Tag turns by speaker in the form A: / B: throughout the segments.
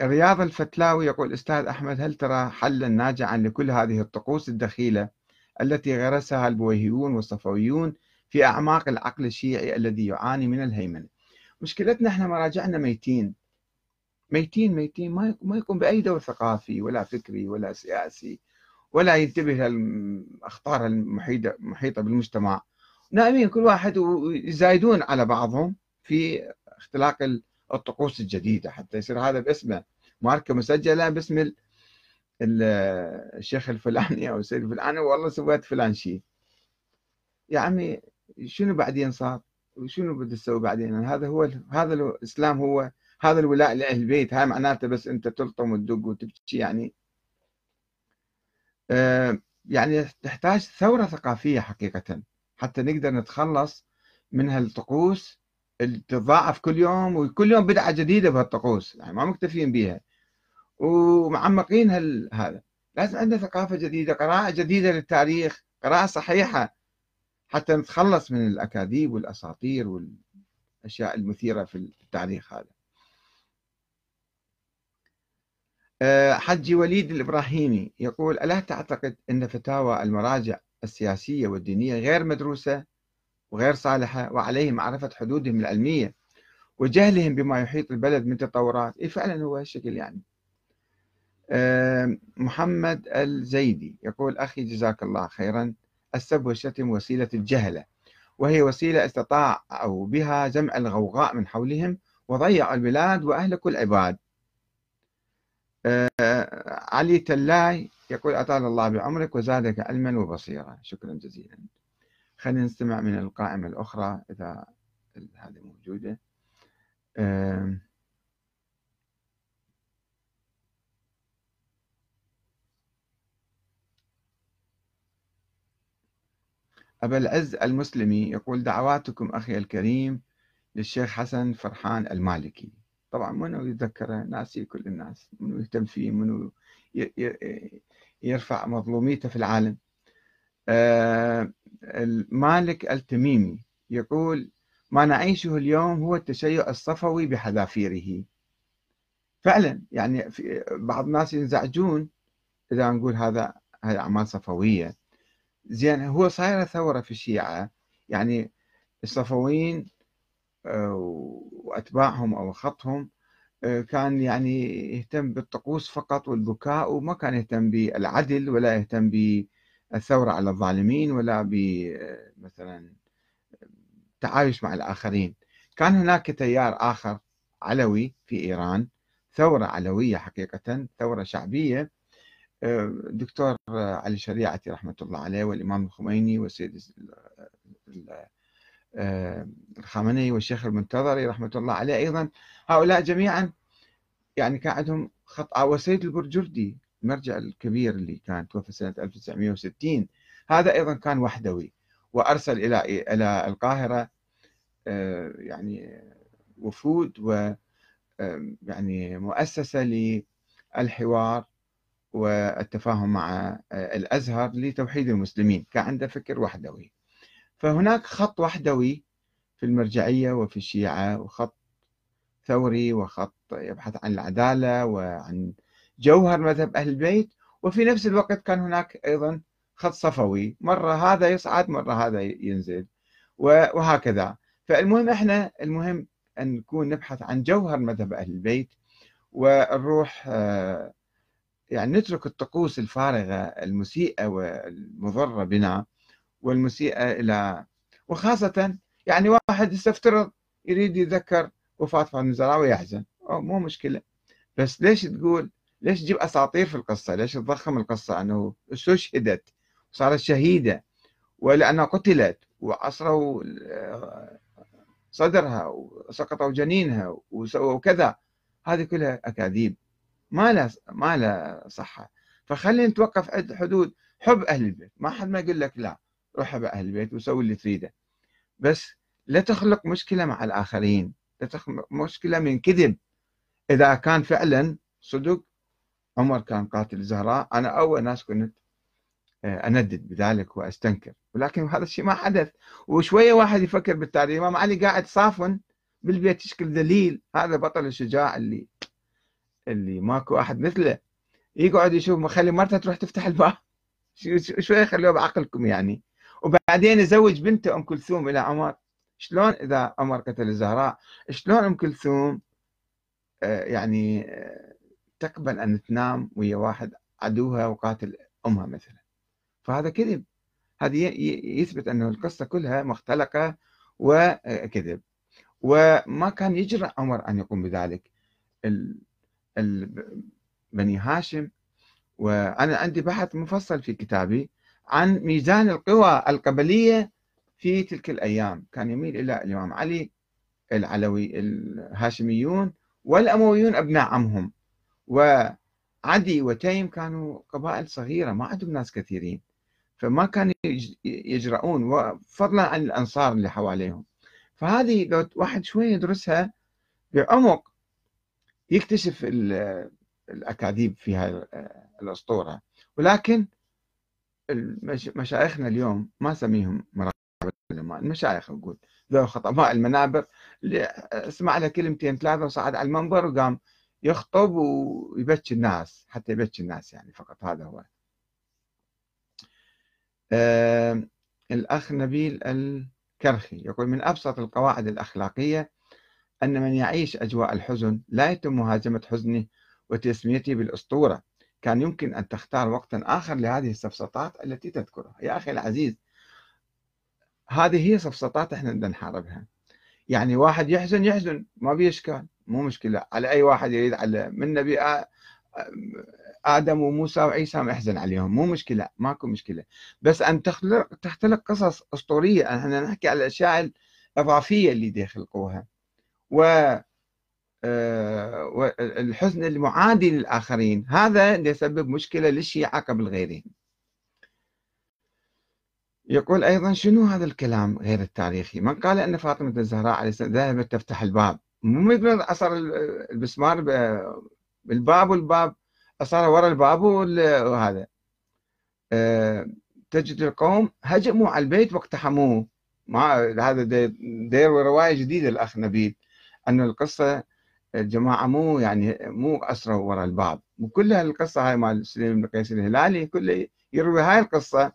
A: رياض الفتلاوي يقول أستاذ أحمد هل ترى حلا ناجعا لكل هذه الطقوس الدخيلة التي غرسها البويهيون والصفويون في أعماق العقل الشيعي الذي يعاني من الهيمنة؟ مشكلتنا إحنا مراجعنا ميتين. ميتين ميتين ما يقوم بأي دور ثقافي ولا فكري ولا سياسي ولا ينتبه للأخطار المحيطة محيطة بالمجتمع. نائمين كل واحد ويزايدون على بعضهم في اختلاق الطقوس الجديدة حتى يصير هذا باسمه ماركة مسجلة باسم الشيخ الفلاني أو السيد الفلاني. والله سويت فلان شيء. يا عمي شنو بعدين صار؟ وشنو بدي تسوي بعدين؟ هذا هو هذا الإسلام هو هذا الولاء لأهل البيت. هاي معناته بس أنت تلطم وتدق وتبكي يعني. آه يعني تحتاج ثورة ثقافية حقيقة. حتى نقدر نتخلص من هالطقوس تتضاعف كل يوم وكل يوم بدعة جديدة بهالطقوس يعني ما مكتفين بها ومعمقين هذا. لازم عندنا ثقافة جديدة قراءة جديدة للتاريخ قراءة صحيحة حتى نتخلص من الأكاذيب والأساطير والأشياء المثيرة في التاريخ هذا. آه، حجي وليد الإبراهيمي يقول ألا تعتقد أن فتاوى المراجع السياسية والدينية غير مدروسة وغير صالحة وعليهم معرفة حدودهم العلمية وجهلهم بما يحيط البلد من تطورات. إيه فعلا هو هالشكل يعني. آه، محمد الزيدي يقول أخي جزاك الله خيرا. السب والشتم وسيلة الجهلة وهي وسيلة استطاعوا بها جمع الغوغاء من حولهم وضيعوا البلاد وأهلكوا العباد. آه، علي تلاي يقول أطال الله بعمرك وزادك علما وبصيرة شكرا جزيلا. خلينا نستمع من القائمة الأخرى إذا هذه موجودة. أبا العز المسلمي يقول دعواتكم أخي الكريم للشيخ حسن فرحان المالكي. طبعا منو يتذكره؟ ناسي كل الناس. منو يهتم فيه؟ منو يرفع مظلوميته في العالم؟ آه، المالك التميمي يقول ما نعيشه اليوم هو التشيع الصفوي بحذافيره. فعلا يعني في بعض الناس ينزعجون إذا نقول هذا هذه أعمال صفوية. زين هو صايره ثورة في الشيعة يعني الصفويين آه، وأتباعهم أو خطهم آه، كان يعني يهتم بالطقوس فقط والبكاء وما كان يهتم بالعدل ولا يهتم بالثوره على الظالمين ولا آه، مثلا التعايش مع الآخرين. كان هناك تيار آخر علوي في إيران ثورة علوية حقيقه ثورة شعبية. دكتور علي شريعتي رحمة الله عليه والإمام الخميني والسيد آه، الخامنئي والشيخ المنتظري رحمة الله عليه أيضا. هؤلاء جميعا يعني كان عندهم خط آه، وسيد البرجردي المرجع الكبير اللي كان توفى سنة 1960 هذا أيضا كان وحدوي وأرسل إلى إلى القاهرة آه، يعني وفود و يعني مؤسسة للحوار والتفاهم مع الأزهر لتوحيد المسلمين كان عنده فكر وحدوي. فهناك خط وحدوي في المرجعية وفي الشيعة وخط ثوري وخط يبحث عن العدالة وعن جوهر مذهب أهل البيت وفي نفس الوقت كان هناك أيضا خط صفوي. مرة هذا يصعد مرة هذا ينزل وهكذا. فالمهم إحنا المهم أن نكون نبحث عن جوهر مذهب أهل البيت ونروح آه، يعني نترك الطقوس الفارغة المسيئة والمضرة بنا والمسيئة إلى وخاصة يعني واحد يستفترض يريد يتذكر وفاة فاطمة الزهراء ويحزن مو مشكلة. بس ليش تقول ليش تجيب أساطير في القصة؟ ليش تضخم القصة؟ أنه استشهدت صارت شهيدة ولأنها قتلت وعصروا صدرها وسقطوا جنينها وسووا كذا. هذه كلها أكاذيب. ما لا ما لا صحة. فخلينا نتوقف عند حدود حب أهل البيت. ما حد ما يقول لك لا روح بأهل البيت وسوي اللي تريده. بس لا تخلق مشكلة مع الآخرين. لا تخلق مشكلة من كذب. إذا كان فعلا صدق عمر كان قاتل الزهراء أنا أول ناس كنت آه، أندد بذلك وأستنكر. ولكن هذا الشيء ما حدث. وشوية واحد يفكر بالتاريخ الإمام علي قاعد صافن بالبيت يشكل ذليل هذا بطل الشجاع اللي اللي ماكو أحد مثله. يقعد يشوف مخلي مرته تروح تفتح الباب. شوي خلوه بعقلكم يعني. وبعدين يزوج بنته أم كلثوم إلى عمر. شلون إذا عمر قتل الزهراء شلون أم كلثوم آه، يعني آه، تقبل أن تنام ويا واحد عدوها وقاتل أمها مثلا. فهذا كذب. هذا يثبت انه القصة كلها مختلقة وكذب. وما كان يجرأ عمر أن يقوم بذلك. بني هاشم وأنا عندي بحث مفصل في كتابي عن ميزان القوى القبلية في تلك الأيام. كان يميل إلى الإمام علي العلوي الهاشميون والأمويون أبناء عمهم. وعدي وتيم كانوا قبائل صغيرة ما عندهم ناس كثيرين. فما كانوا يجرؤون وفضلا عن الأنصار اللي حواليهم. فهذه لو واحد شوي يدرسها بعمق يكتشف الأكاذيب في هذه الأسطورة. ولكن مشايخنا اليوم ما سميهم مراقبة العلماء. المشايخ نقول ذو خطباء المنابر اللي اسمع له كلمتين ثلاثة وصعد على المنبر وقام يخطب ويبكي الناس حتى يبكي الناس يعني فقط هذا هو. الأخ نبيل الكرخي يقول من أبسط القواعد الأخلاقية أن من يعيش أجواء الحزن لا يتم مهاجمة حزنه وتسميته بالأسطورة. كان يمكن أن تختار وقتا آخر لهذه السفسطات التي تذكرها. يا أخي العزيز هذه هي سفسطات إحنا بدنا نحاربها. يعني واحد يحزن يحزن ما بيه اشكال مو مشكلة على أي واحد يريد على من نبي آدم وموسى وعيسى ما يحزن عليهم مو مشكلة ماكو مشكلة. بس أن تخلق تختلق قصص أسطورية إحنا نحكي على الاشياء الاضافيه اللي يخلقوها و والحزن المعادي للآخرين هذا يسبب مشكلة للشيعة قبل غيرهم. يقول أيضا شنو هذا الكلام غير التاريخي؟ من قال أن فاطمة الزهراء عليه السلام ذهبت تفتح الباب. مو يقولون أصر المسمار بالباب والباب أصر ورا الباب وهذا. أه، تجد القوم هجموا على البيت واقتحموه ما هذا دير رواية جديدة الأخ نبيل أن القصة الجماعة مو يعني مو أسروا وراء الباب. وكل القصة هاي مال سليم بن قيس الهلالي كله يروي هاي القصة.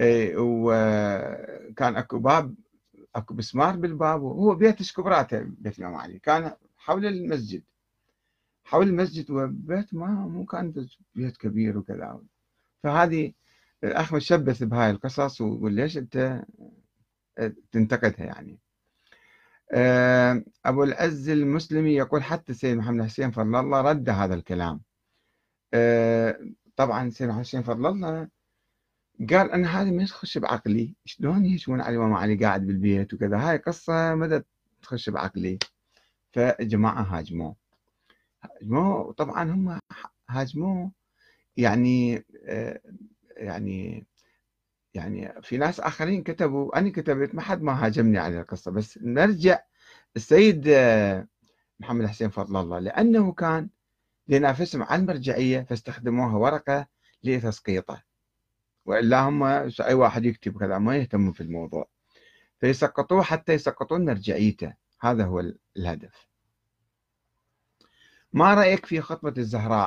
A: إيه، وكان أكو باب أكو مسمار بالباب وهو بيت شكبراته بيت الإمام علي. كان حول المسجد. حول المسجد وبيت ما مو كان بيت كبير وكذا. فهذه الأخ مشبث بهاي القصص وليش أنت تنتقدها يعني. آه، أبو العز المسلمي يقول حتى السيد محمد حسين فضل الله رد هذا الكلام. آه، طبعا السيد محمد حسين فضل الله قال أنا هذه ما تخش بعقلي. شلون يهجمون علي الإمام علي قاعد بالبيت وكذا؟ هاي قصة مدى تخش بعقلي. فجماعة هاجموه. هاجموه طبعا هم هاجموه. يعني آه، يعني يعني في ناس آخرين كتبوا. أنا كتبت ما حد ما هاجمني على القصة. بس نرجع السيد آه، محمد حسين فضل الله. لأنه كان ينافسهم على المرجعية فاستخدموها ورقة لتسقيطه. وإلا هم أي واحد يكتب كذا ما يهتمون في الموضوع. فيسقطوه حتى يسقطون مرجعيته. هذا هو الهدف. ما رأيك في خطبة الزهراء؟